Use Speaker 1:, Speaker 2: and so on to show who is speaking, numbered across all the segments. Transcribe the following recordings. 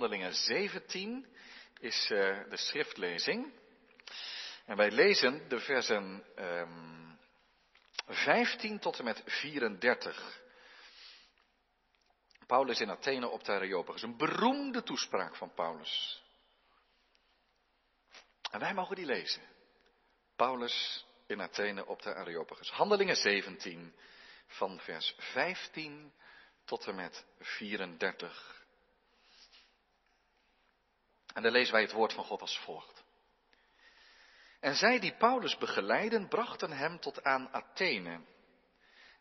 Speaker 1: Handelingen 17 is uh, de schriftlezing. En wij lezen de versen um, ehm, 15 tot en met 34. Paulus in Athene op de Areopagus. Een beroemde toespraak van Paulus. En wij mogen die lezen. Paulus in Athene op de Areopagus. Handelingen 17 van vers 15 tot en met 34. En dan lezen wij het woord van God als volgt. En zij die Paulus begeleiden, brachten hem tot aan Athene.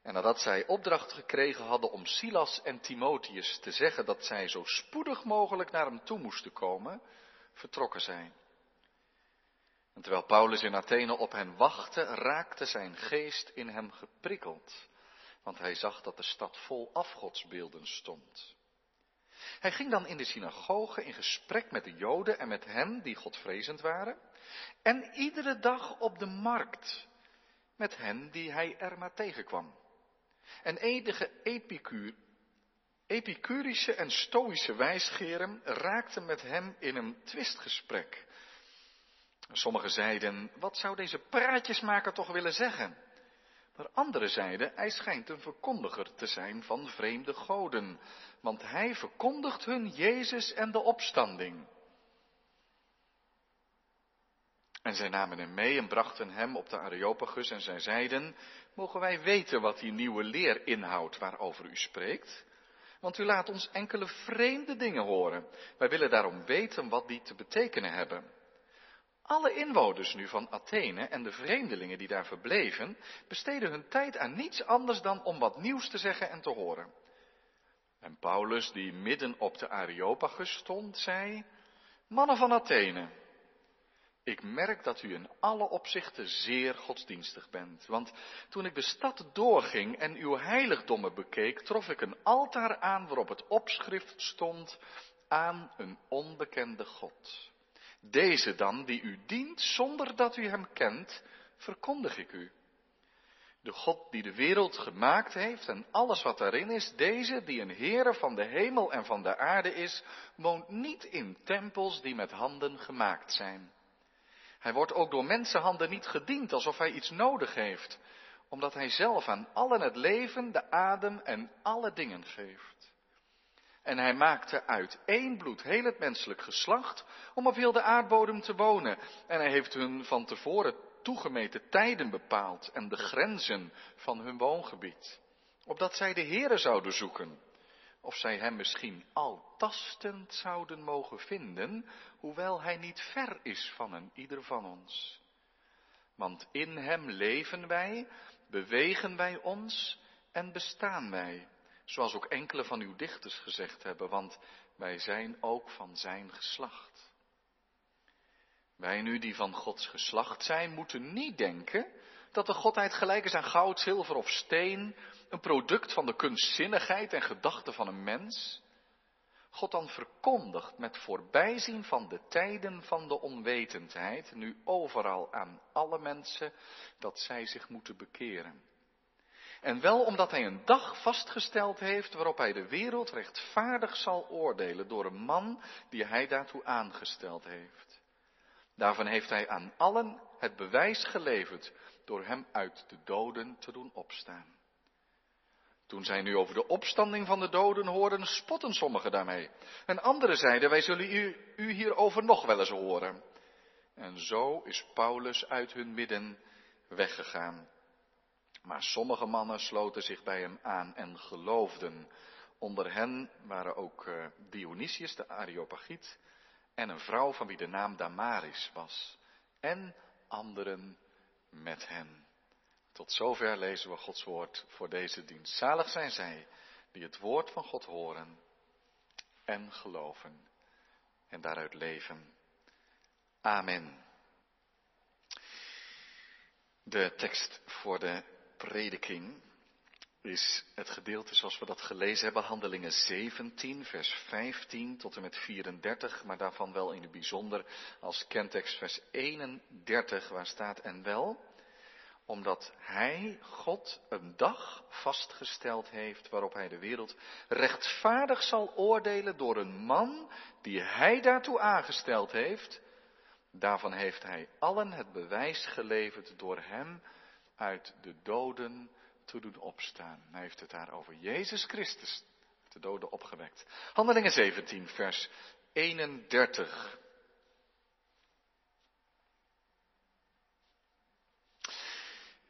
Speaker 1: En nadat zij opdracht gekregen hadden om Silas en Timotheus te zeggen dat zij zo spoedig mogelijk naar hem toe moesten komen, vertrokken zij. En terwijl Paulus in Athene op hen wachtte, raakte zijn geest in hem geprikkeld, want hij zag dat de stad vol afgodsbeelden stond. Hij ging dan in de synagoge in gesprek met de Joden en met hen die godvrezend waren, en iedere dag op de markt met hen die hij er maar tegenkwam. En enige epicuur, epicurische en stoïsche wijsgeren raakten met hem in een twistgesprek. Sommigen zeiden, wat zou deze praatjesmaker toch willen zeggen? Maar anderen zeiden, hij schijnt een verkondiger te zijn van vreemde goden, want hij verkondigt hun Jezus en de opstanding. En zij namen hem mee en brachten hem op de Areopagus en zij zeiden, mogen wij weten wat die nieuwe leer inhoudt waarover u spreekt? Want u laat ons enkele vreemde dingen horen. Wij willen daarom weten wat die te betekenen hebben. Alle inwoners nu van Athene en de vreemdelingen die daar verbleven, besteden hun tijd aan niets anders dan om wat nieuws te zeggen en te horen. En Paulus, die midden op de Areopagus stond, zei, mannen van Athene, ik merk dat u in alle opzichten zeer godsdienstig bent. Want toen ik de stad doorging en uw heiligdommen bekeek, trof ik een altaar aan waarop het opschrift stond aan een onbekende God. Deze dan, die u dient zonder dat u hem kent, verkondig ik u. De God die de wereld gemaakt heeft en alles wat daarin is, deze die een Heere van de hemel en van de aarde is, woont niet in tempels die met handen gemaakt zijn. Hij wordt ook door mensenhanden niet gediend alsof hij iets nodig heeft, omdat hij zelf aan allen het leven, de adem en alle dingen geeft. En hij maakte uit één bloed heel het menselijk geslacht om op heel de aardbodem te wonen. En hij heeft hun van tevoren toegemeten tijden bepaald en de grenzen van hun woongebied. Opdat zij de Heere zouden zoeken. Of zij hem misschien al tastend zouden mogen vinden, hoewel hij niet ver is van een ieder van ons. Want in hem leven wij, bewegen wij ons en bestaan wij. Zoals ook enkele van uw dichters gezegd hebben, want wij zijn ook van zijn geslacht. Wij nu die van Gods geslacht zijn, moeten niet denken dat de Godheid gelijk is aan goud, zilver of steen, een product van de kunstzinnigheid en gedachten van een mens. God dan verkondigt met voorbijzien van de tijden van de onwetendheid, nu overal aan alle mensen, dat zij zich moeten bekeren. En wel omdat hij een dag vastgesteld heeft waarop hij de wereld rechtvaardig zal oordelen door een man die hij daartoe aangesteld heeft. Daarvan heeft hij aan allen het bewijs geleverd door hem uit de doden te doen opstaan. Toen zij nu over de opstanding van de doden hoorden, spotten sommigen daarmee. En anderen zeiden, wij zullen u, u hierover nog wel eens horen. En zo is Paulus uit hun midden weggegaan. Maar sommige mannen sloten zich bij hem aan en geloofden. Onder hen waren ook eh, Dionysius de Areopagiet en een vrouw van wie de naam Damaris was. En anderen met hen. Tot zover lezen we Gods woord voor deze dienst. Zalig zijn zij die het woord van God horen en geloven en daaruit leven. Amen. De tekst voor de prediking is het gedeelte zoals we dat gelezen hebben, Handelingen 17, vers 15 tot en met 34, maar daarvan wel in het bijzonder als kentekst vers 31, waar staat en wel. omdat Hij, God, een dag vastgesteld heeft waarop Hij de wereld rechtvaardig zal oordelen door een man die Hij daartoe aangesteld heeft. Daarvan heeft Hij allen het bewijs geleverd door Hem uit de doden te doen opstaan. Hij heeft het daar over Jezus Christus, de doden opgewekt. Handelingen 17, vers 31.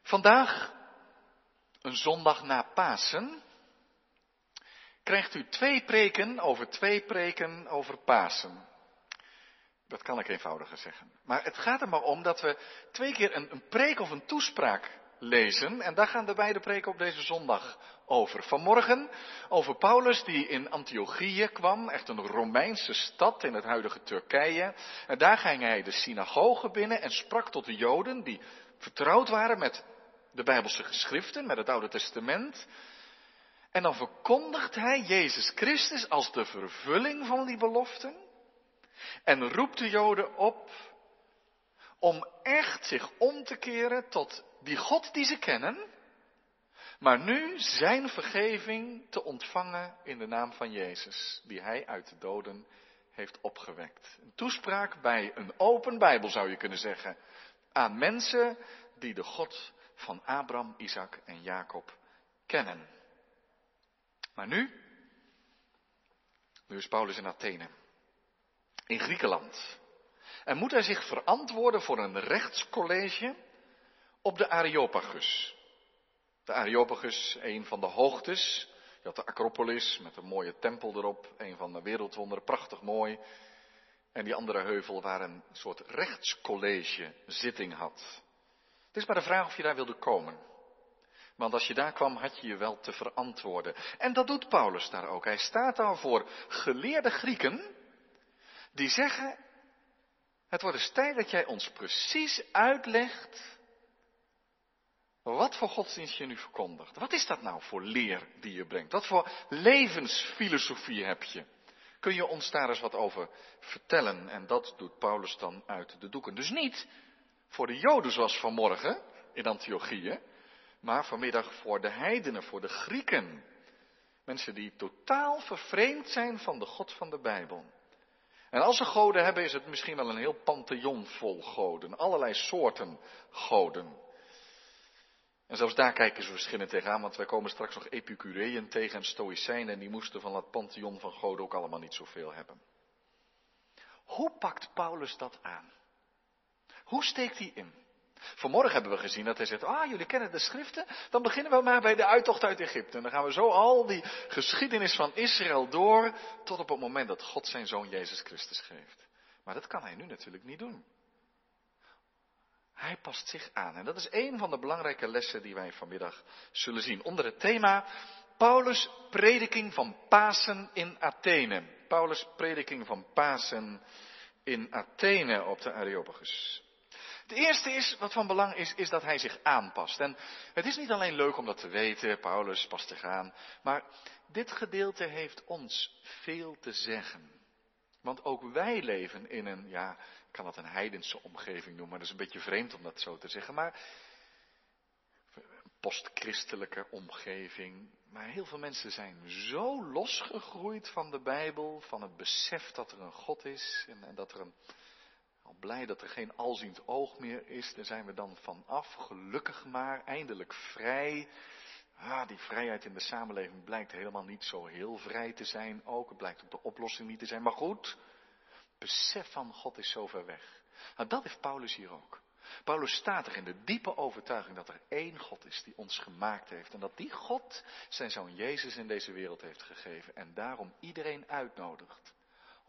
Speaker 1: Vandaag, een zondag na Pasen, krijgt u twee preken over twee preken over Pasen. Dat kan ik eenvoudiger zeggen. Maar het gaat er maar om dat we twee keer een, een preek of een toespraak lezen. En daar gaan de beide preken op deze zondag over. Vanmorgen over Paulus die in Antiochië kwam, echt een Romeinse stad in het huidige Turkije. En daar ging hij de synagoge binnen en sprak tot de Joden die vertrouwd waren met de Bijbelse geschriften, met het Oude Testament. En dan verkondigt hij Jezus Christus als de vervulling van die beloften. En roept de Joden op om echt zich om te keren tot die God die ze kennen, maar nu zijn vergeving te ontvangen in de naam van Jezus, die hij uit de doden heeft opgewekt. Een toespraak bij een open Bijbel zou je kunnen zeggen, aan mensen die de God van Abraham, Isaac en Jacob kennen. Maar nu, nu is Paulus in Athene, in Griekenland. En moet hij zich verantwoorden voor een rechtscollege op de Areopagus. De Areopagus, een van de hoogtes. Je had de Acropolis met een mooie tempel erop, een van de wereldwonderen, prachtig mooi. En die andere heuvel waar een soort rechtscollege zitting had. Het is maar de vraag of je daar wilde komen. Want als je daar kwam, had je je wel te verantwoorden. En dat doet Paulus daar ook. Hij staat daar voor geleerde Grieken die zeggen, het wordt eens tijd dat jij ons precies uitlegt wat voor godsdienst je nu verkondigt. Wat is dat nou voor leer die je brengt? Wat voor levensfilosofie heb je? Kun je ons daar eens wat over vertellen? En dat doet Paulus dan uit de doeken. Dus niet voor de Joden zoals vanmorgen in Antiochië, maar vanmiddag voor de heidenen, voor de Grieken. Mensen die totaal vervreemd zijn van de God van de Bijbel. En als ze goden hebben, is het misschien wel een heel pantheon vol goden. Allerlei soorten goden. En zelfs daar kijken ze verschillend tegenaan, want wij komen straks nog Epicureeën tegen en Stoïcijnen en die moesten van dat pantheon van goden ook allemaal niet zoveel hebben. Hoe pakt Paulus dat aan? Hoe steekt hij in? Vanmorgen hebben we gezien dat hij zegt, ah jullie kennen de schriften, dan beginnen we maar bij de uittocht uit Egypte. En dan gaan we zo al die geschiedenis van Israël door, tot op het moment dat God zijn zoon Jezus Christus geeft. Maar dat kan hij nu natuurlijk niet doen. Hij past zich aan. En dat is een van de belangrijke lessen die wij vanmiddag zullen zien. Onder het thema Paulus' prediking van Pasen in Athene. Paulus' prediking van Pasen in Athene op de Areopagus. Het eerste is, wat van belang is, is dat hij zich aanpast. En het is niet alleen leuk om dat te weten, Paulus past zich aan, maar dit gedeelte heeft ons veel te zeggen. Want ook wij leven in een, ja, ik kan dat een heidense omgeving noemen, maar dat is een beetje vreemd om dat zo te zeggen. Maar postchristelijke omgeving. Maar heel veel mensen zijn zo losgegroeid van de Bijbel, van het besef dat er een God is en, en dat er een, al blij dat er geen alziend oog meer is, daar zijn we dan vanaf, gelukkig maar, eindelijk vrij. Ah, die vrijheid in de samenleving blijkt helemaal niet zo heel vrij te zijn ook. Het blijkt ook de oplossing niet te zijn. Maar goed, besef van God is zo ver weg. Nou, dat heeft Paulus hier ook. Paulus staat er in de diepe overtuiging dat er één God is die ons gemaakt heeft. En dat die God zijn zoon Jezus in deze wereld heeft gegeven. En daarom iedereen uitnodigt.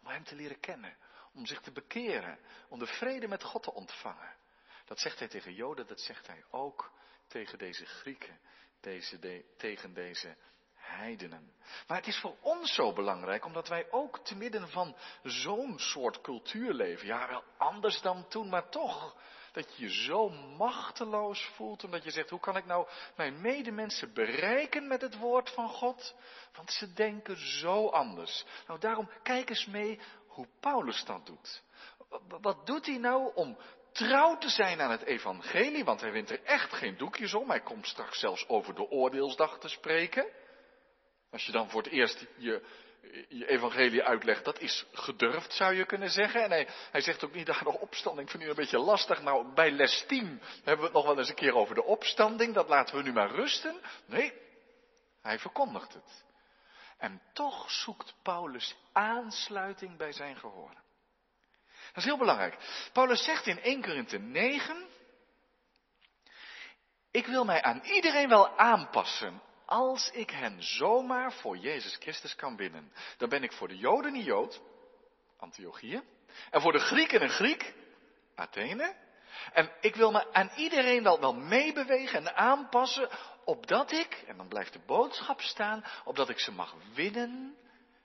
Speaker 1: Om hem te leren kennen. Om zich te bekeren. Om de vrede met God te ontvangen. Dat zegt hij tegen Joden, dat zegt hij ook tegen deze Grieken. Deze, tegen deze heidenen. Maar het is voor ons zo belangrijk, omdat wij ook te midden van zo'n soort cultuur leven. Ja, wel anders dan toen, maar toch. Dat je je zo machteloos voelt, omdat je zegt, hoe kan ik nou mijn medemensen bereiken met het woord van God? Want ze denken zo anders. Nou, daarom kijk eens mee hoe Paulus dat doet. Wat doet hij nou om trouw te zijn aan het evangelie, want hij wint er echt geen doekjes om. Hij komt straks zelfs over de oordeelsdag te spreken. Als je dan voor het eerst je, je evangelie uitlegt, dat is gedurfd, zou je kunnen zeggen. En hij, hij zegt ook niet, daar de opstanding vind ik een beetje lastig. Nou, bij les 10 hebben we het nog wel eens een keer over de opstanding, dat laten we nu maar rusten. Nee, hij verkondigt het. En toch zoekt Paulus aansluiting bij zijn gehoor. Dat is heel belangrijk. Paulus zegt in 1 Korinthe 9, ik wil mij aan iedereen wel aanpassen, als ik hen zomaar voor Jezus Christus kan winnen. Dan ben ik voor de Joden een Jood, Antiochië, en voor de Grieken een Griek, Athene. En ik wil me aan iedereen wel, wel meebewegen en aanpassen, opdat ik, en dan blijft de boodschap staan, opdat ik ze mag winnen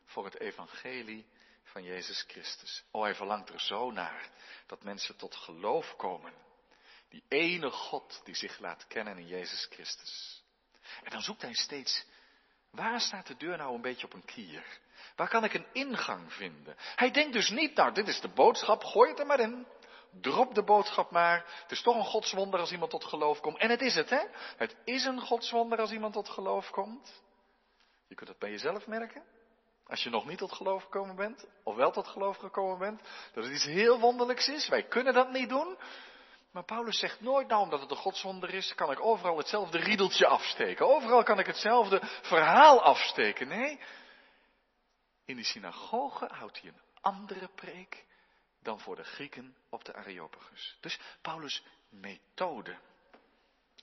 Speaker 1: voor het evangelie van Jezus Christus. Oh, hij verlangt er zo naar dat mensen tot geloof komen. Die ene God die zich laat kennen in Jezus Christus. En dan zoekt hij steeds, waar staat de deur nou een beetje op een kier? Waar kan ik een ingang vinden? Hij denkt dus niet, nou dit is de boodschap, gooi het er maar in. Drop de boodschap maar. Het is toch een godswonder als iemand tot geloof komt. En het is het, hè? Het is een godswonder als iemand tot geloof komt. Je kunt het bij jezelf merken. Als je nog niet tot geloof gekomen bent, of wel tot geloof gekomen bent, dat het iets heel wonderlijks is. Wij kunnen dat niet doen. Maar Paulus zegt nooit, nou omdat het een godswonder is, kan ik overal hetzelfde riedeltje afsteken. Overal kan ik hetzelfde verhaal afsteken. Nee, in die synagoge houdt hij een andere preek dan voor de Grieken op de Areopagus. Dus Paulus' methode.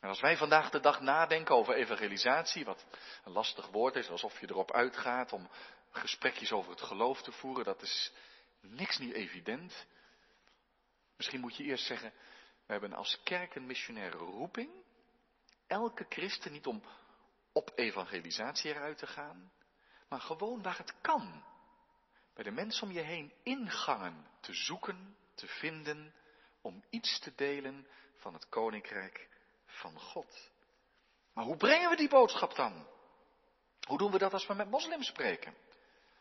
Speaker 1: En als wij vandaag de dag nadenken over evangelisatie, wat een lastig woord is, alsof je erop uitgaat om gesprekjes over het geloof te voeren, dat is niks niet evident. Misschien moet je eerst zeggen, we hebben als kerk een missionaire roeping. Elke christen niet om op evangelisatie eruit te gaan, maar gewoon waar het kan. Bij de mensen om je heen ingangen te zoeken, te vinden, om iets te delen van het koninkrijk van God. Maar hoe brengen we die boodschap dan? Hoe doen we dat als we met moslims spreken?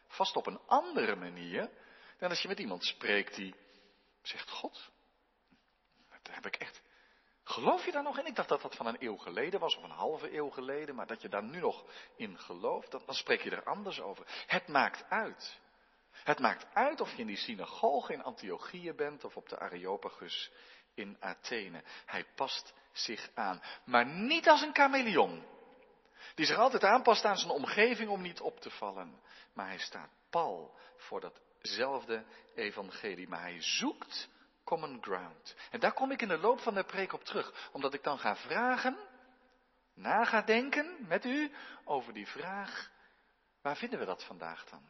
Speaker 1: Vast op een andere manier dan als je met iemand spreekt die zegt God. Daar heb ik echt. Geloof je daar nog in? Ik dacht dat dat van een eeuw geleden was, of een halve eeuw geleden, maar dat je daar nu nog in gelooft, dan, dan spreek je er anders over. Het maakt uit. Het maakt uit of je in die synagoge in Antiochië bent of op de Areopagus in Athene. Hij past zich aan. Maar niet als een chameleon. Die zich altijd aanpast aan zijn omgeving om niet op te vallen. Maar hij staat pal voor datzelfde evangelie. Maar hij zoekt common ground. En daar kom ik in de loop van de preek op terug. Omdat ik dan ga vragen, na ga denken met u over die vraag. Waar vinden we dat vandaag dan?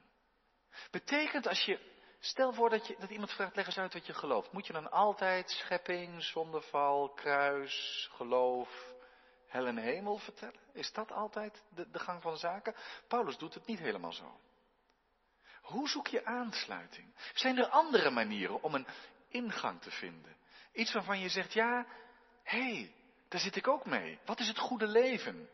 Speaker 1: Betekent als je, stel voor dat, je, dat iemand vraagt, leg eens uit wat je gelooft. Moet je dan altijd schepping, zondeval, kruis, geloof, hel en hemel vertellen? Is dat altijd de, gang van zaken? Paulus doet het niet helemaal zo. Hoe zoek je aansluiting? Zijn er andere manieren om een ingang te vinden? Iets waarvan je zegt, ja, hé, hey, daar zit ik ook mee. Wat is het goede leven?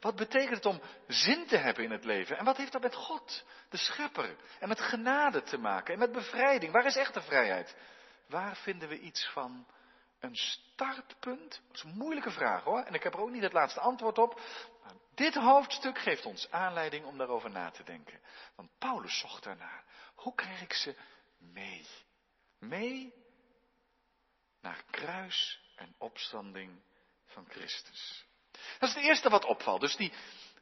Speaker 1: Wat betekent het om zin te hebben in het leven? En wat heeft dat met God, de schepper, en met genade te maken? En met bevrijding? Waar is echte vrijheid? Waar vinden we iets van een startpunt? Dat is een moeilijke vraag hoor. En ik heb er ook niet het laatste antwoord op. Maar dit hoofdstuk geeft ons aanleiding om daarover na te denken. Want Paulus zocht daarnaar. Hoe krijg ik ze mee? Mee naar kruis en opstanding van Christus. Dat is het eerste wat opvalt. Dus die,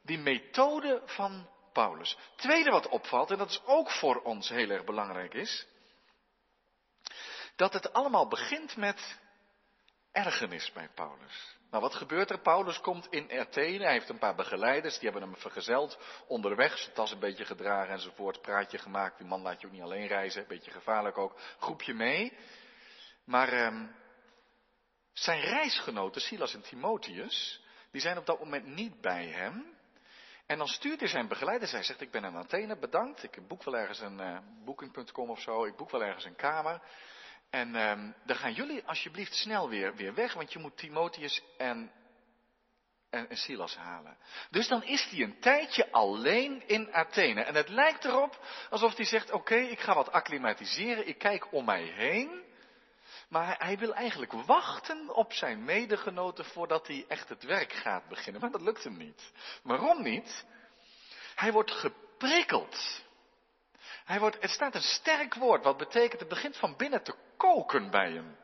Speaker 1: die methode van Paulus. Tweede wat opvalt, en dat is ook voor ons heel erg belangrijk is, dat het allemaal begint met ergernis bij Paulus. Nou, wat gebeurt er? Paulus komt in Athene, hij heeft een paar begeleiders, die hebben hem vergezeld onderweg, zijn tas een beetje gedragen enzovoort, praatje gemaakt, die man laat je ook niet alleen reizen, een beetje gevaarlijk ook, groepje mee. Maar ehm, zijn reisgenoten, Silas en Timotheus, die zijn op dat moment niet bij hem. En dan stuurt hij zijn begeleider, hij zegt, ik ben in Athene, bedankt, ik boek wel ergens een uh, booking.com of zo, ik boek wel ergens een kamer. En um, dan gaan jullie alsjeblieft snel weer, weer weg, want je moet Timotheus en, en, en Silas halen. Dus dan is hij een tijdje alleen in Athene. En het lijkt erop alsof hij zegt, oké, ik ga wat acclimatiseren, ik kijk om mij heen. Maar hij wil eigenlijk wachten op zijn medegenoten voordat hij echt het werk gaat beginnen. Maar dat lukt hem niet. Waarom niet? Hij wordt geprikkeld. Hij wordt, het staat een sterk woord, wat betekent het begint van binnen te koken bij hem.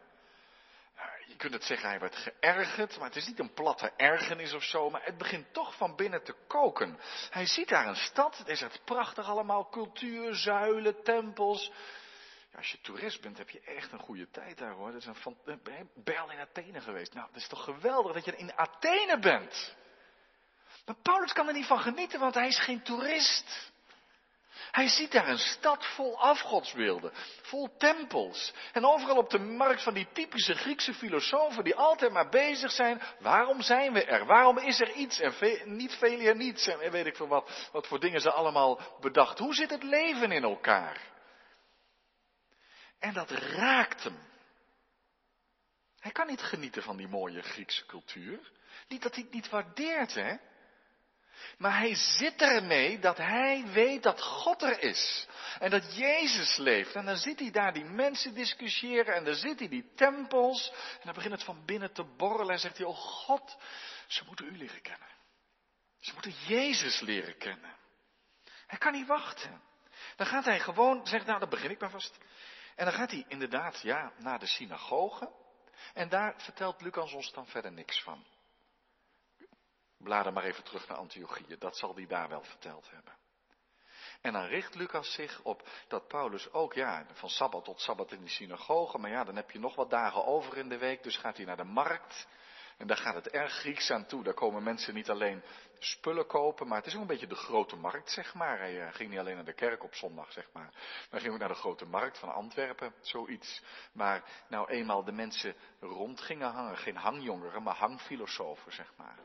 Speaker 1: Je kunt het zeggen, hij werd geërgerd, maar het is niet een platte ergernis of zo, maar het begint toch van binnen te koken. Hij ziet daar een stad, het is het prachtig allemaal, cultuur, zuilen, tempels. Als je toerist bent, heb je echt een goede tijd daar hoor. Dat is een van, ben in Athene geweest? Nou, het is toch geweldig dat je in Athene bent. Maar Paulus kan er niet van genieten, want hij is geen toerist. Hij ziet daar een stad vol afgodsbeelden, vol tempels. En overal op de markt van die typische Griekse filosofen die altijd maar bezig zijn. Waarom zijn we er? Waarom is er iets? En niet veel hier niets. En weet ik veel wat, wat voor dingen ze allemaal bedacht. Hoe zit het leven in elkaar? En dat raakt hem. Hij kan niet genieten van die mooie Griekse cultuur. Niet dat hij het niet waardeert, hè? Maar hij zit ermee dat hij weet dat God er is. En dat Jezus leeft. En dan ziet hij daar die mensen discussiëren. En dan ziet hij die tempels. En dan begint het van binnen te borrelen. En zegt hij, oh God, ze moeten u leren kennen. Ze moeten Jezus leren kennen. Hij kan niet wachten. Dan gaat hij gewoon, zegt nou, dan begin ik maar vast. En dan gaat hij inderdaad, ja, naar de synagoge. En daar vertelt Lucas ons dan verder niks van. Blader maar even terug naar Antiochië, dat zal hij daar wel verteld hebben. En dan richt Lucas zich op dat Paulus ook, ja, van sabbat tot sabbat in de synagoge, maar ja, dan heb je nog wat dagen over in de week, dus gaat hij naar de markt. En daar gaat het erg Grieks aan toe. Daar komen mensen niet alleen spullen kopen, maar het is ook een beetje de grote markt, zeg maar. Hij eh, ging niet alleen naar de kerk op zondag, zeg maar. Maar hij ging ook naar de grote markt van Antwerpen, zoiets. Maar nou eenmaal de mensen rond gingen hangen, geen hangjongeren, maar hangfilosofen, zeg maar.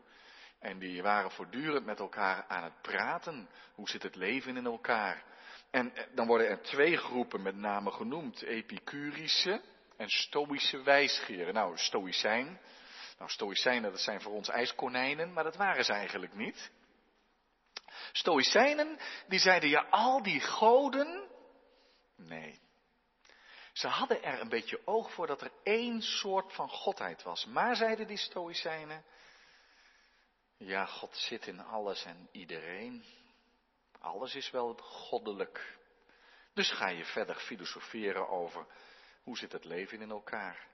Speaker 1: En die waren voortdurend met elkaar aan het praten. Hoe zit het leven in elkaar? En eh, dan worden er twee groepen met name genoemd. Epicurische en Stoïsche wijsgeren. Nou, Stoïcijn. Nou, Stoïcijnen, dat zijn voor ons ijskonijnen, maar dat waren ze eigenlijk niet. Stoïcijnen, die zeiden, ja, al die goden. Nee. Ze hadden er een beetje oog voor dat er één soort van godheid was. Maar, zeiden die Stoïcijnen, ja, God zit in alles en iedereen. Alles is wel goddelijk. Dus ga je verder filosoferen over hoe zit het leven in elkaar.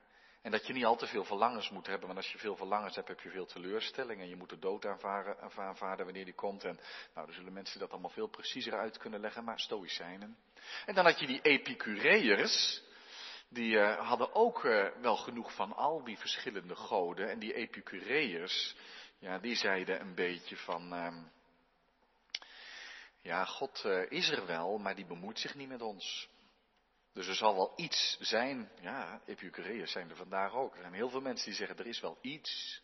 Speaker 1: En dat je niet al te veel verlangens moet hebben, want als je veel verlangens hebt, heb je veel teleurstelling. En je moet de dood aanvaarden, wanneer die komt. En nou, dan zullen mensen dat allemaal veel preciezer uit kunnen leggen, maar stoïcijnen. En dan had je die epicureërs, die uh, hadden ook uh, wel genoeg van al die verschillende goden. En die epicureërs, ja, die zeiden een beetje van, uh, ja, God uh, is er wel, maar die bemoeit zich niet met ons. Dus er zal wel iets zijn, ja, Epicureërs zijn er vandaag ook. Er zijn heel veel mensen die zeggen, er is wel iets.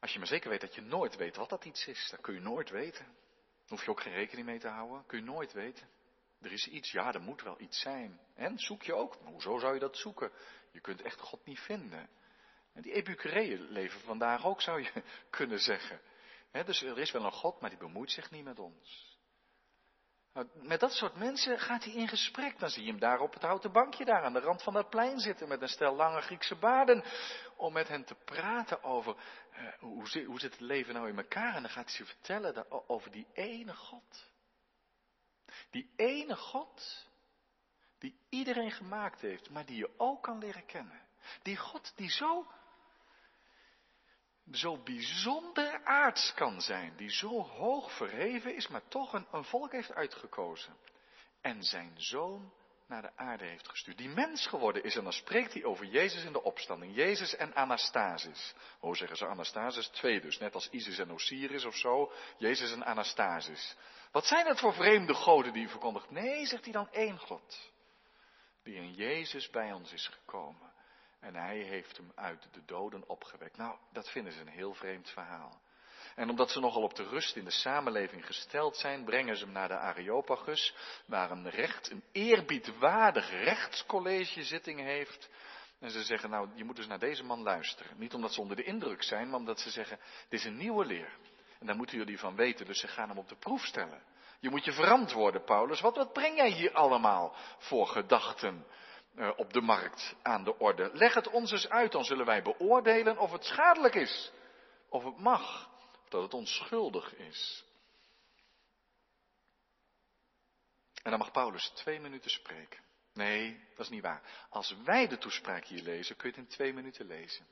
Speaker 1: Als je maar zeker weet dat je nooit weet wat dat iets is, dat kun je nooit weten. Daar hoef je ook geen rekening mee te houden, kun je nooit weten. Er is iets, ja, er moet wel iets zijn. En zoek je ook, maar hoezo zou je dat zoeken? Je kunt echt God niet vinden. En die Epicureeën leven vandaag ook, zou je kunnen zeggen. dus er is wel een God, maar die bemoeit zich niet met ons. Nou, met dat soort mensen gaat hij in gesprek. Dan zie je hem daar op het houten bankje daar aan de rand van dat plein zitten met een stel lange Griekse baarden. Om met hen te praten over uh, hoe, zit, hoe, zit, het leven nou in elkaar. En dan gaat hij ze vertellen over die ene God. Die ene God die iedereen gemaakt heeft, maar die je ook kan leren kennen. Die God die zo zo bijzonder aards kan zijn, die zo hoog verheven is, maar toch een, een volk heeft uitgekozen. En zijn zoon naar de aarde heeft gestuurd. Die mens geworden is en dan spreekt hij over Jezus in de opstanding. Jezus en Anastasis. Hoe zeggen ze Anastasis? Twee dus, net als Isis en Osiris of zo. Jezus en Anastasis. Wat zijn het voor vreemde goden die u verkondigt? Nee, zegt hij dan één God. Die in Jezus bij ons is gekomen. En hij heeft hem uit de doden opgewekt. Nou, dat vinden ze een heel vreemd verhaal. En omdat ze nogal op de rust in de samenleving gesteld zijn, brengen ze hem naar de Areopagus, waar een recht, een eerbiedwaardig rechtscollege zitting heeft. En ze zeggen, nou, je moet dus naar deze man luisteren. Niet omdat ze onder de indruk zijn, maar omdat ze zeggen, dit is een nieuwe leer. En daar moeten jullie van weten, dus ze gaan hem op de proef stellen. Je moet je verantwoorden, Paulus. Wat, wat breng jij hier allemaal voor gedachten? Eh, op de markt aan de orde. Leg het ons eens uit, dan zullen wij beoordelen of het schadelijk is, of het mag, of dat het onschuldig is. En dan mag Paulus twee minuten spreken. Nee, dat is niet waar. Als wij de toespraak hier lezen, kun je het in twee minuten lezen.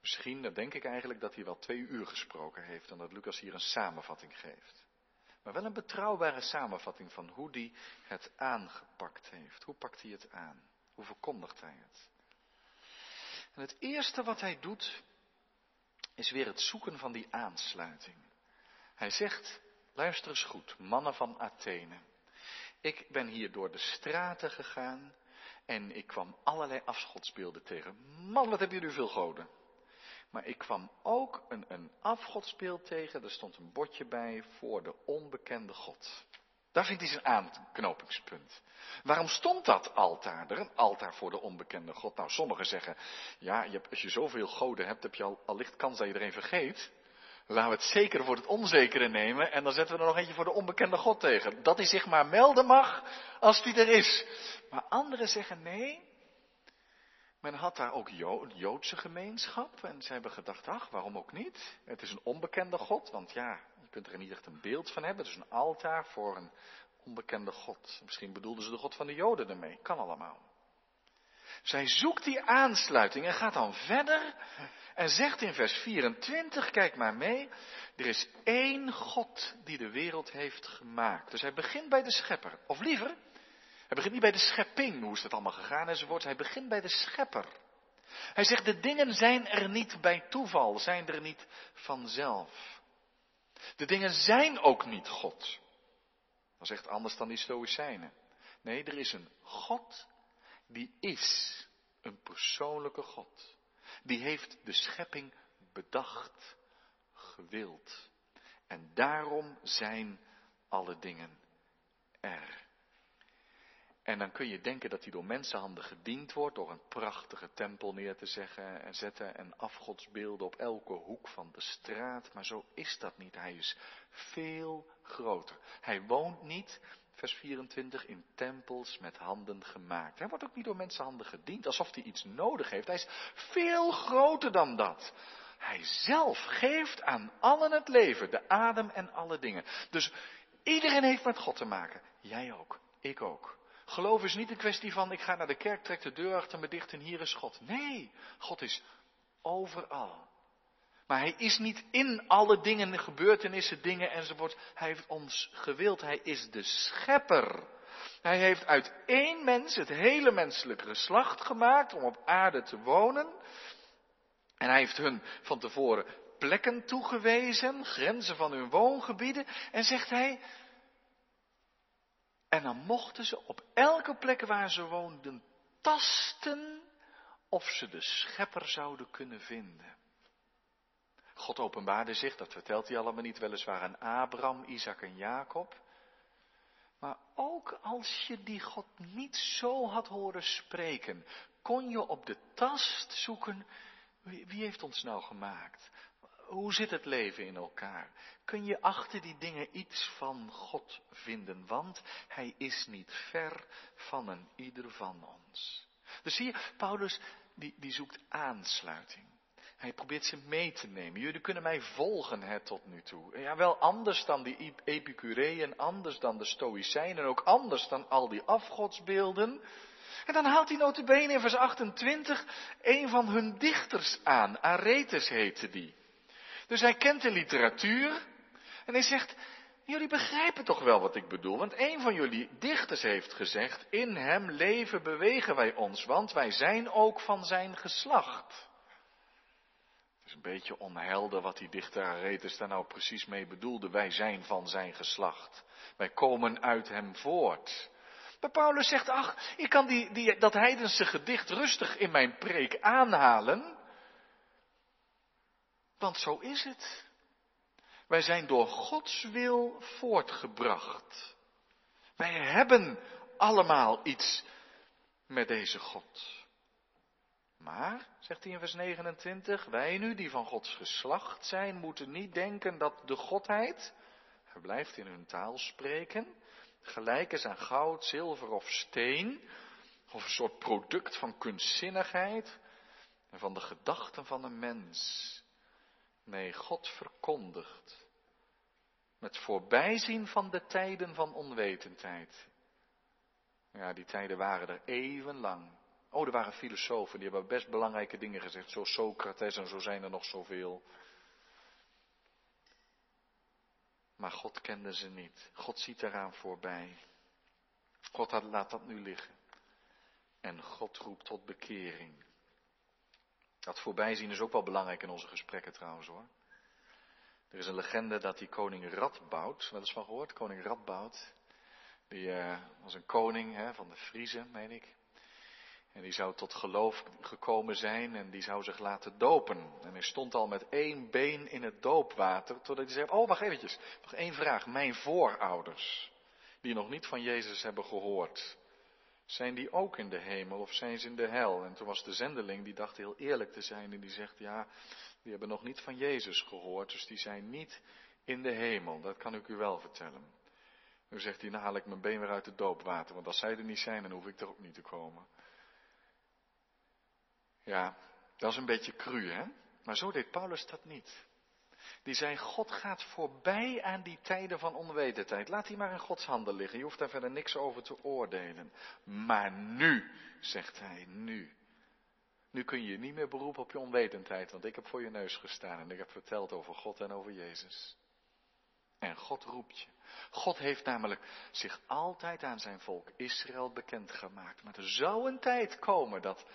Speaker 1: Misschien, dan denk ik eigenlijk dat hij wel twee uur gesproken heeft en dat Lucas hier een samenvatting geeft. Maar wel een betrouwbare samenvatting van hoe hij het aangepakt heeft. Hoe pakt hij het aan? Hoe verkondigt hij het? En het eerste wat hij doet, is weer het zoeken van die aansluiting. Hij zegt, luister eens goed, mannen van Athene. Ik ben hier door de straten gegaan en ik kwam allerlei afgodsbeelden tegen. Man, wat hebben jullie veel goden. Maar ik kwam ook een, een afgodsbeeld tegen, er stond een bordje bij voor de onbekende God. Daar vindt hij zijn aanknopingspunt. Waarom stond dat altaar er? Een altaar voor de onbekende God. Nou, sommigen zeggen, ja, je hebt, als je zoveel goden hebt, heb je al, al licht kans dat je er een vergeet. Laten we het zekere voor het onzekere nemen en dan zetten we er nog eentje voor de onbekende God tegen. Dat hij zich maar melden mag als die er is. Maar anderen zeggen nee. Men had daar ook Joodse gemeenschap en ze hebben gedacht, ach, waarom ook niet? Het is een onbekende God, want ja, je kunt er niet echt een beeld van hebben. Het is een altaar voor een onbekende God. Misschien bedoelden ze de God van de Joden ermee. Kan allemaal. Zij zoekt die aansluiting en gaat dan verder en zegt in vers 24, kijk maar mee, er is één God die de wereld heeft gemaakt. Dus hij begint bij de schepper. Of liever, hij begint niet bij de schepping, hoe is dat allemaal gegaan enzovoort. Hij begint bij de schepper. Hij zegt, de dingen zijn er niet bij toeval, zijn er niet vanzelf. De dingen zijn ook niet God. Dat is echt anders dan die Stoïcijnen. Nee, er is een God die is. Een persoonlijke God. Die heeft de schepping bedacht, gewild. En daarom zijn alle dingen er. En dan kun je denken dat hij door mensenhanden gediend wordt, door een prachtige tempel neer te zeggen en zetten en afgodsbeelden op elke hoek van de straat. Maar zo is dat niet. Hij is veel groter. Hij woont niet vers 24, in tempels met handen gemaakt. Hij wordt ook niet door mensenhanden gediend, alsof hij iets nodig heeft. Hij is veel groter dan dat. Hij zelf geeft aan allen het leven, de adem en alle dingen. Dus iedereen heeft met God te maken. Jij ook, ik ook. Geloof is niet een kwestie van ik ga naar de kerk, trek de deur achter me dicht en hier is God. Nee, God is overal. Maar hij is niet in alle dingen, gebeurtenissen, dingen enzovoort. Hij heeft ons gewild. Hij is de schepper. Hij heeft uit één mens het hele menselijke geslacht gemaakt om op aarde te wonen. En hij heeft hun van tevoren plekken toegewezen, grenzen van hun woongebieden. En zegt hij, en dan mochten ze op elke plek waar ze woonden tasten of ze de schepper zouden kunnen vinden. God openbaarde zich, dat vertelt hij allemaal niet, weliswaar aan Abraham, Isaac en Jacob. Maar ook als je die God niet zo had horen spreken, kon je op de tast zoeken, wie, wie heeft ons nou gemaakt? Hoe zit het leven in elkaar? Kun je achter die dingen iets van God vinden, want Hij is niet ver van een ieder van ons. Dus zie je, Paulus die, die zoekt aansluiting. Hij probeert ze mee te nemen. Jullie kunnen mij volgen hè, tot nu toe. Ja, wel anders dan die Epicureeën, anders dan de Stoïcijnen, ook anders dan al die afgodsbeelden. En dan haalt hij notabene in vers 28 een van hun dichters aan. Aretes heette die. Dus hij kent de literatuur en hij zegt, jullie begrijpen toch wel wat ik bedoel. Want een van jullie dichters heeft gezegd, in hem leven bewegen wij ons, want wij zijn ook van zijn geslacht is een beetje onhelder wat die dichter Aretes daar nou precies mee bedoelde. Wij zijn van zijn geslacht. Wij komen uit hem voort. Maar Paulus zegt, ach, ik kan die, die, dat heidense gedicht rustig in mijn preek aanhalen. Want zo is het. Wij zijn door Gods wil voortgebracht. Wij hebben allemaal iets met deze God. Maar, zegt hij in vers 29, wij nu die van Gods geslacht zijn, moeten niet denken dat de Godheid, hij blijft in hun taal spreken, gelijk is aan goud, zilver of steen. Of een soort product van kunstzinnigheid en van de gedachten van een mens. Nee, God verkondigt. Met voorbijzien van de tijden van onwetendheid. Ja, die tijden waren er eeuwenlang. Oh, er waren filosofen, die hebben best belangrijke dingen gezegd. Zo Socrates en zo zijn er nog zoveel. Maar God kende ze niet. God ziet eraan voorbij. God laat dat nu liggen. En God roept tot bekering. Dat voorbijzien is ook wel belangrijk in onze gesprekken trouwens hoor. Er is een legende dat die koning Radboud, wel eens van gehoord, koning Radboud, die uh, was een koning hè, van de Friezen, meen ik. En die zou tot geloof gekomen zijn en die zou zich laten dopen. En hij stond al met één been in het doopwater, totdat hij zei, oh wacht eventjes, nog één vraag. Mijn voorouders, die nog niet van Jezus hebben gehoord, zijn die ook in de hemel of zijn ze in de hel? En toen was de zendeling, die dacht heel eerlijk te zijn en die zegt, ja, die hebben nog niet van Jezus gehoord, dus die zijn niet in de hemel. Dat kan ik u wel vertellen. Nu zegt hij, nou haal ik mijn been weer uit het doopwater, want als zij er niet zijn, dan hoef ik er ook niet te komen. Ja, dat is een beetje cru, hè? Maar zo deed Paulus dat niet. Die zei, God gaat voorbij aan die tijden van onwetendheid. Laat die maar in Gods handen liggen. Je hoeft daar verder niks over te oordelen. Maar nu, zegt hij, nu. Nu kun je niet meer beroepen op je onwetendheid, want ik heb voor je neus gestaan en ik heb verteld over God en over Jezus. En God roept je. God heeft namelijk zich altijd aan zijn volk Israël bekendgemaakt. Maar er zou een tijd komen dat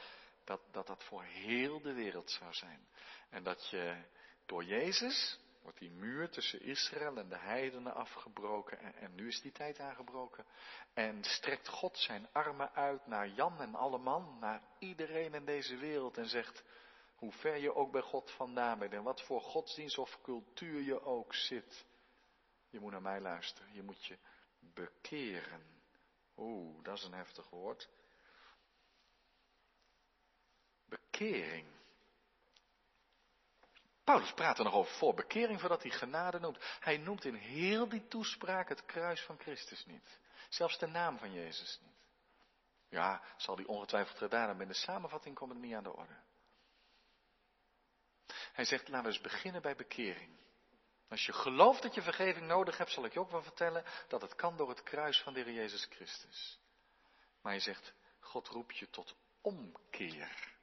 Speaker 1: dat, dat dat voor heel de wereld zou zijn. En dat je door Jezus wordt die muur tussen Israël en de heidenen afgebroken. En, en, nu is die tijd aangebroken. En strekt God zijn armen uit naar Jan en alle man, naar iedereen in deze wereld. En zegt, hoe ver je ook bij God vandaan bent en wat voor godsdienst of cultuur je ook zit. Je moet naar mij luisteren. Je moet je bekeren. Oeh, dat is een heftig woord. Bekering. Paulus praat er nog over voor bekering voordat hij genade noemt. Hij noemt in heel die toespraak het kruis van Christus niet. Zelfs de naam van Jezus niet. Ja, zal die ongetwijfeld gedaan hebben. In de samenvatting komt het niet aan de orde. Hij zegt, laten we eens beginnen bij bekering. Als je gelooft dat je vergeving nodig hebt, zal ik je ook wel vertellen dat het kan door het kruis van de Heer Jezus Christus. Maar hij zegt, God roept je tot omkeer.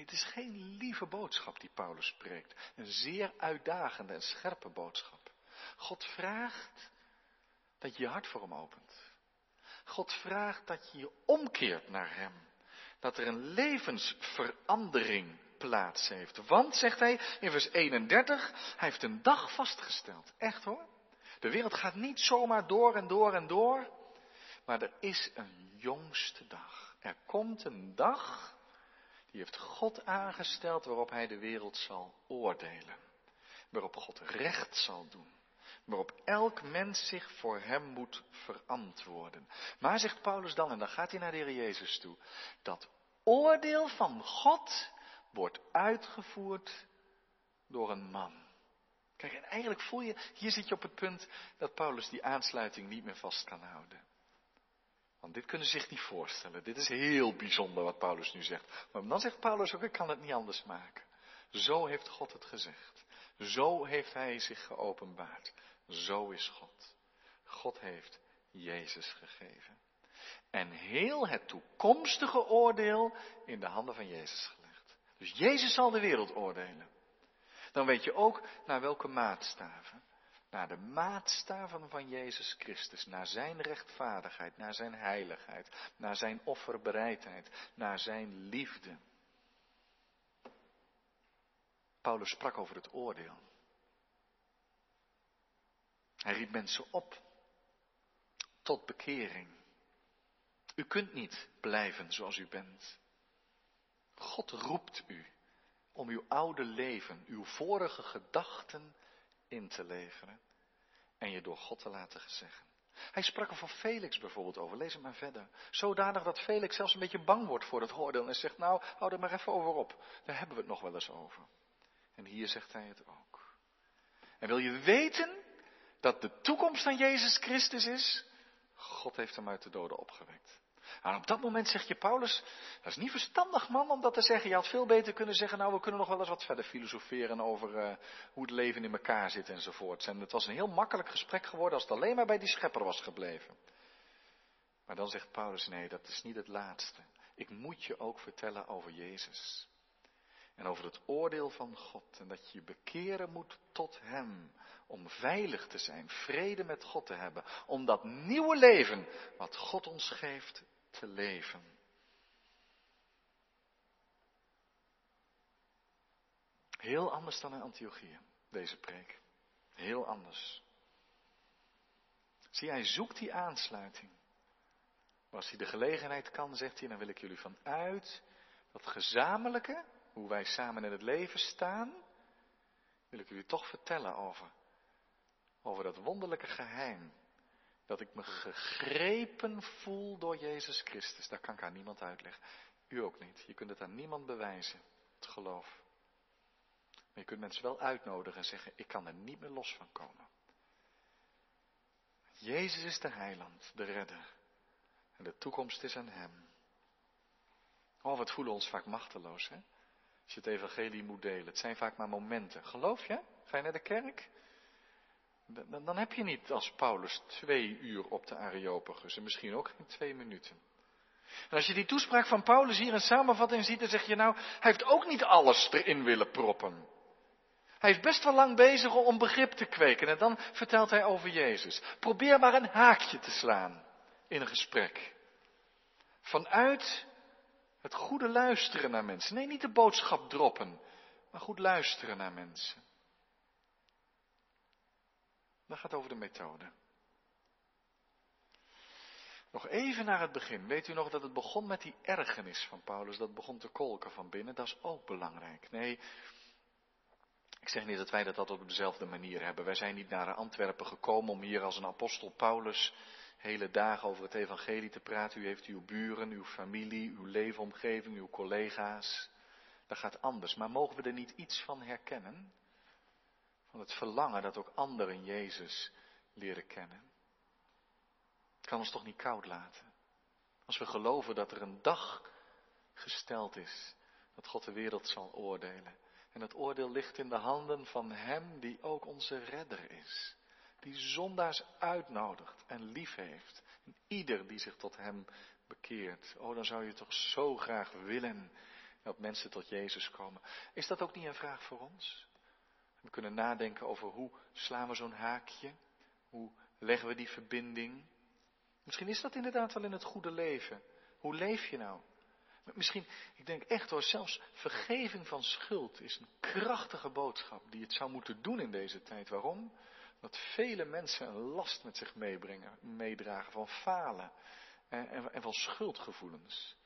Speaker 1: Het is geen lieve boodschap die Paulus spreekt. Een zeer uitdagende en scherpe boodschap. God vraagt dat je je hart voor hem opent. God vraagt dat je je omkeert naar hem. Dat er een levensverandering plaats heeft. Want, zegt hij in vers 31, hij heeft een dag vastgesteld. Echt hoor. De wereld gaat niet zomaar door en door en door. Maar er is een jongste dag. Er komt een dag die heeft God aangesteld waarop hij de wereld zal oordelen. Waarop God recht zal doen. Waarop elk mens zich voor hem moet verantwoorden. Maar zegt Paulus dan, en dan gaat hij naar de Heer Jezus toe, dat oordeel van God wordt uitgevoerd door een man. Kijk, en eigenlijk voel je, hier zit je op het punt dat Paulus die aansluiting niet meer vast kan houden. Want dit kunnen ze zich niet voorstellen. Dit is heel bijzonder wat Paulus nu zegt. Maar dan zegt Paulus ook, ik kan het niet anders maken. Zo heeft God het gezegd. Zo heeft Hij zich geopenbaard. Zo is God. God heeft Jezus gegeven. En heel het toekomstige oordeel in de handen van Jezus gelegd. Dus Jezus zal de wereld oordelen. Dan weet je ook naar welke maatstaven naar de maatstaven van Jezus Christus, naar zijn rechtvaardigheid, naar zijn heiligheid, naar zijn offerbereidheid, naar zijn liefde. Paulus sprak over het oordeel. Hij riep mensen op tot bekering. U kunt niet blijven zoals u bent. God roept u om uw oude leven, uw vorige gedachten in te leveren en je door God te laten gezeggen. Hij sprak er voor Felix bijvoorbeeld over, lees het maar verder. Zodanig dat Felix zelfs een beetje bang wordt voor het oordeel en zegt, nou, hou er maar even over op. Daar hebben we het nog wel eens over. En hier zegt hij het ook. En wil je weten dat de toekomst van Jezus Christus is? God heeft hem uit de doden opgewekt. En op dat moment zeg je Paulus, dat is niet verstandig man om dat te zeggen. Je had veel beter kunnen zeggen, nou we kunnen nog wel eens wat verder filosoferen over uh, hoe het leven in elkaar zit enzovoort. En het was een heel makkelijk gesprek geworden als het alleen maar bij die schepper was gebleven. Maar dan zegt Paulus, nee, dat is niet het laatste. Ik moet je ook vertellen over Jezus. En over het oordeel van God. En dat je je bekeren moet tot Hem. Om veilig te zijn, vrede met God te hebben. Om dat nieuwe leven wat God ons geeft te leven. Heel anders dan in Antiochië, deze preek. Heel anders. Zie, hij zoekt die aansluiting. Maar als hij de gelegenheid kan, zegt hij, dan wil ik jullie vanuit dat gezamenlijke, hoe wij samen in het leven staan, wil ik jullie toch vertellen over, over dat wonderlijke geheim. Dat ik me gegrepen voel door Jezus Christus. Dat kan ik aan niemand uitleggen. U ook niet. Je kunt het aan niemand bewijzen, het geloof. Maar je kunt mensen wel uitnodigen en zeggen, ik kan er niet meer los van komen. Jezus is de heiland, de redder. En de toekomst is aan Hem. Oh, wat voelen we ons vaak machteloos, hè? Als je het evangelie moet delen. Het zijn vaak maar momenten. Geloof je? Ga je naar de kerk? Dan, dan heb je niet als Paulus twee uur op de Areopagus. En misschien ook geen twee minuten. En als je die toespraak van Paulus hier in samenvatting ziet, dan zeg je nou, hij heeft ook niet alles erin willen proppen. Hij is best wel lang bezig om begrip te kweken en dan vertelt hij over Jezus. Probeer maar een haakje te slaan in een gesprek. Vanuit het goede luisteren naar mensen. Nee, niet de boodschap droppen, maar goed luisteren naar mensen. Dat gaat over de methode. Nog even naar het begin. Weet u nog dat het begon met die ergernis van Paulus? Dat begon te kolken van binnen. Dat is ook belangrijk. Nee, ik zeg niet dat wij dat op dezelfde manier hebben. Wij zijn niet naar Antwerpen gekomen om hier als een apostel Paulus hele dagen over het evangelie te praten. U heeft uw buren, uw familie, uw leefomgeving, uw collega's. Dat gaat anders. Maar mogen we er niet iets van herkennen? Van het verlangen dat ook anderen Jezus leren kennen. Het kan ons toch niet koud laten. Als we geloven dat er een dag gesteld is dat God de wereld zal oordelen. En het oordeel ligt in de handen van Hem die ook onze redder is die zondaars uitnodigt en lief heeft. En ieder die zich tot hem bekeert. Oh, dan zou je toch zo graag willen dat mensen tot Jezus komen. Is dat ook niet een vraag voor ons? We kunnen nadenken over hoe slaan we zo'n haakje? Hoe leggen we die verbinding? Misschien is dat inderdaad wel in het goede leven. Hoe leef je nou? Misschien, ik denk echt hoor, zelfs vergeving van schuld is een krachtige boodschap die het zou moeten doen in deze tijd. Waarom? dat vele mensen een last met zich meebrengen, meedragen van falen en, en, en van schuldgevoelens.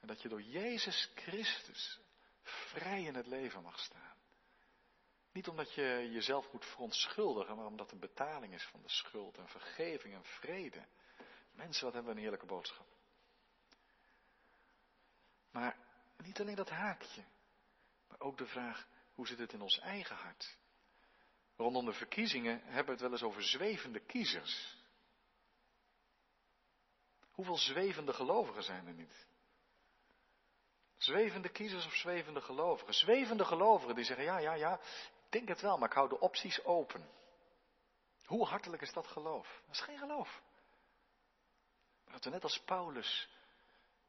Speaker 1: En dat je door Jezus Christus vrij in het leven mag staan. Niet omdat je jezelf moet verontschuldigen, maar omdat er betaling is van de schuld en vergeving en vrede. Mensen, wat hebben we een heerlijke boodschap. Maar niet alleen dat haakje, maar ook de vraag, hoe zit het in ons eigen hart? Rondom de verkiezingen hebben we het wel eens over zwevende kiezers. Hoeveel zwevende gelovigen zijn er niet? Zwevende kiezers of zwevende gelovigen? Zwevende gelovigen die zeggen, ja, ja, ja, denk het wel, maar ik hou de opties open. Hoe hartelijk is dat geloof? Dat is geen geloof. Dat we net als Paulus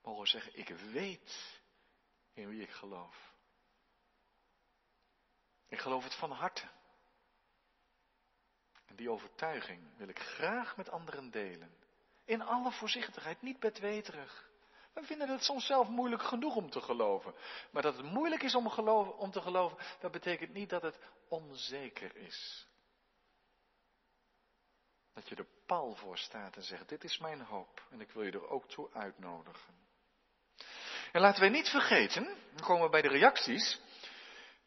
Speaker 1: mogen zeggen, ik weet in wie ik geloof. Ik geloof het van harte. En die overtuiging wil ik graag met anderen delen. In alle voorzichtigheid, niet bedweterig. We vinden het soms zelf moeilijk genoeg om te geloven. Maar dat het moeilijk is om, geloven, om te geloven, dat betekent niet dat het onzeker is. Dat je er pal voor staat en zegt, dit is mijn hoop en ik wil je er ook toe uitnodigen. En laten wij niet vergeten, dan komen we bij de reacties,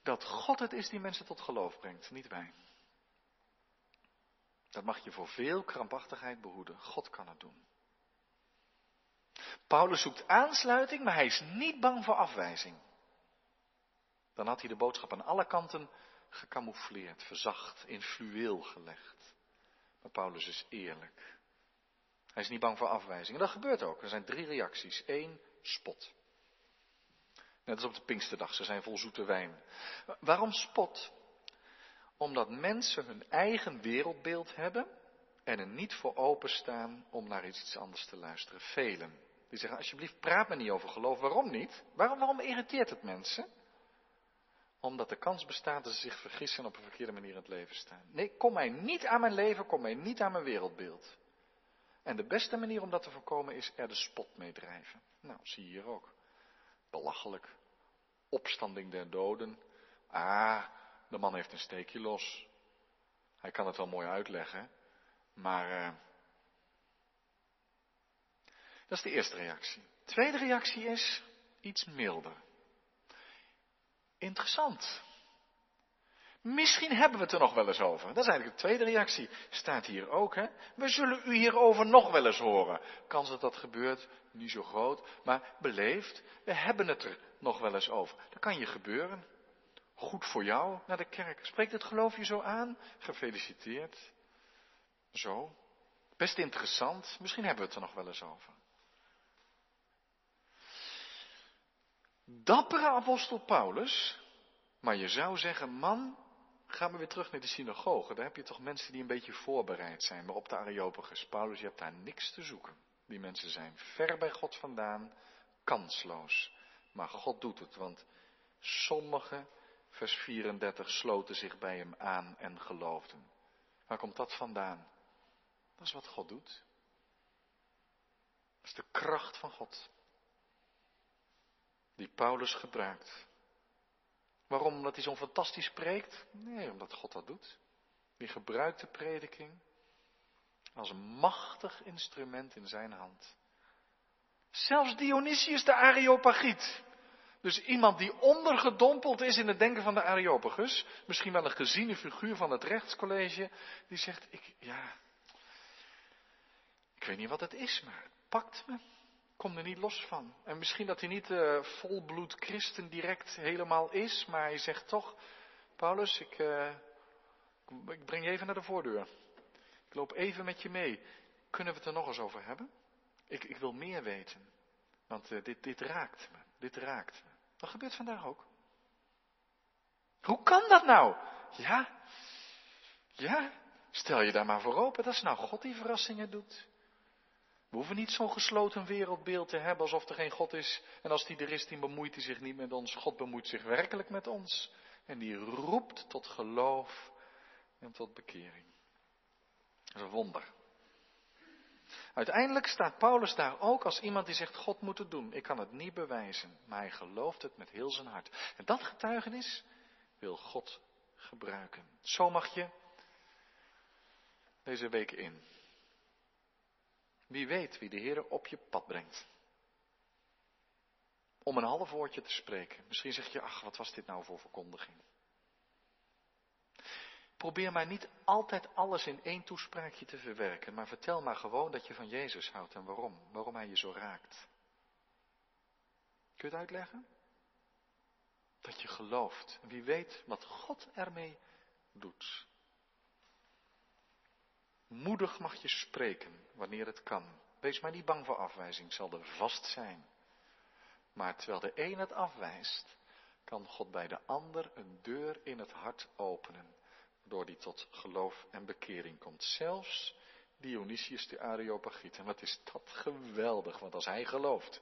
Speaker 1: dat God het is die mensen tot geloof brengt, niet wij. Dat mag je voor veel krampachtigheid behoeden. God kan het doen. Paulus zoekt aansluiting, maar hij is niet bang voor afwijzing. Dan had hij de boodschap aan alle kanten gecamoufleerd, verzacht, in fluweel gelegd. Maar Paulus is eerlijk. Hij is niet bang voor afwijzing. En dat gebeurt ook. Er zijn drie reacties. Eén, spot. Net als op de Pinksterdag, ze zijn vol zoete wijn. Waarom spot? Omdat mensen hun eigen wereldbeeld hebben en er niet voor openstaan om naar iets anders te luisteren. Velen. Die zeggen, alsjeblieft, praat me niet over geloof. Waarom niet? Waarom, waarom irriteert het mensen? Omdat de kans bestaat dat ze zich vergissen en op een verkeerde manier in het leven staan. Nee, kom mij niet aan mijn leven, kom mij niet aan mijn wereldbeeld. En de beste manier om dat te voorkomen is er de spot mee drijven. Nou, zie je hier ook. Belachelijk. Opstanding der doden. Ah, de man heeft een steekje los. Hij kan het wel mooi uitleggen, maar uh, dat is de eerste reactie. De tweede reactie is iets milder. Interessant. Misschien hebben we het er nog wel eens over. Dat is eigenlijk de tweede reactie. Staat hier ook, hè? We zullen u hierover nog wel eens horen. Kans dat dat gebeurt, niet zo groot, maar beleefd. We hebben het er nog wel eens over. Dat kan je gebeuren. Goed voor jou naar de kerk. Spreekt het geloof je zo aan? Gefeliciteerd. Zo. Best interessant. Misschien hebben we het er nog wel eens over. Dappere apostel Paulus. Maar je zou zeggen, man, ga maar weer terug naar de synagoge. Daar heb je toch mensen die een beetje voorbereid zijn. Maar op de Areopagus, Paulus, je hebt daar niks te zoeken. Die mensen zijn ver bij God vandaan, kansloos. Maar God doet het, want sommigen, vers 34, sloten zich bij hem aan en geloofden. Waar komt dat vandaan? Dat is wat God doet. Dat is de kracht van God. Die Paulus gebruikt. Waarom? Omdat hij zo'n fantastisch spreekt? Nee, omdat God dat doet. Die gebruikt de prediking als een machtig instrument in zijn hand. Zelfs Dionysius de Areopagiet. Dus iemand die ondergedompeld is in het denken van de Areopagus. Misschien wel een geziene figuur van het rechtscollege. Die zegt, ik, ja, ik weet niet wat het is, maar het pakt me. Kom er niet los van. En misschien dat hij niet uh, volbloed christen direct helemaal is, maar hij zegt toch, Paulus, ik, uh, ik breng je even naar de voordeur. Ik loop even met je mee. Kunnen we het er nog eens over hebben? Ik, ik wil meer weten. Want uh, dit, dit raakt me. Dit raakt me. Dat gebeurt vandaag ook. Hoe kan dat nou? Ja, ja, stel je daar maar voor open. Dat is nou God die verrassingen doet. We hoeven niet zo'n gesloten wereldbeeld te hebben alsof er geen God is. En als die er is, die bemoeit hij zich niet met ons. God bemoeit zich werkelijk met ons. En die roept tot geloof en tot bekering. Dat is een wonder. Uiteindelijk staat Paulus daar ook als iemand die zegt: God moet het doen. Ik kan het niet bewijzen, maar hij gelooft het met heel zijn hart. En dat getuigenis wil God gebruiken. Zo mag je deze week in. Wie weet wie de Heer op je pad brengt. Om een half woordje te spreken. Misschien zeg je, ach, wat was dit nou voor verkondiging? Probeer maar niet altijd alles in één toespraakje te verwerken, maar vertel maar gewoon dat je van Jezus houdt en waarom. Waarom hij je zo raakt. Kun je het uitleggen? Dat je gelooft. Wie weet wat God ermee doet. Moedig mag je spreken wanneer het kan. Wees maar niet bang voor afwijzing, zal er vast zijn. Maar terwijl de een het afwijst, kan God bij de ander een deur in het hart openen, door die tot geloof en bekering komt. Zelfs Dionysius de Areopagiet. En wat is dat geweldig, want als hij gelooft,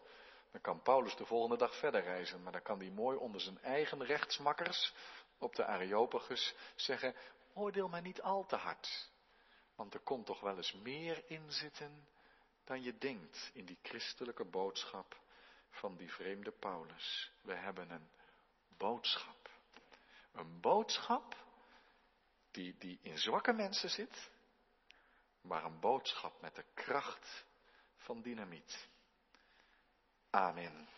Speaker 1: dan kan Paulus de volgende dag verder reizen, maar dan kan hij mooi onder zijn eigen rechtsmakkers op de Areopagus zeggen, oordeel mij niet al te hard. Want er komt toch wel eens meer in zitten dan je denkt in die christelijke boodschap van die vreemde Paulus. We hebben een boodschap. Een boodschap die, die in zwakke mensen zit, maar een boodschap met de kracht van dynamiet. Amen.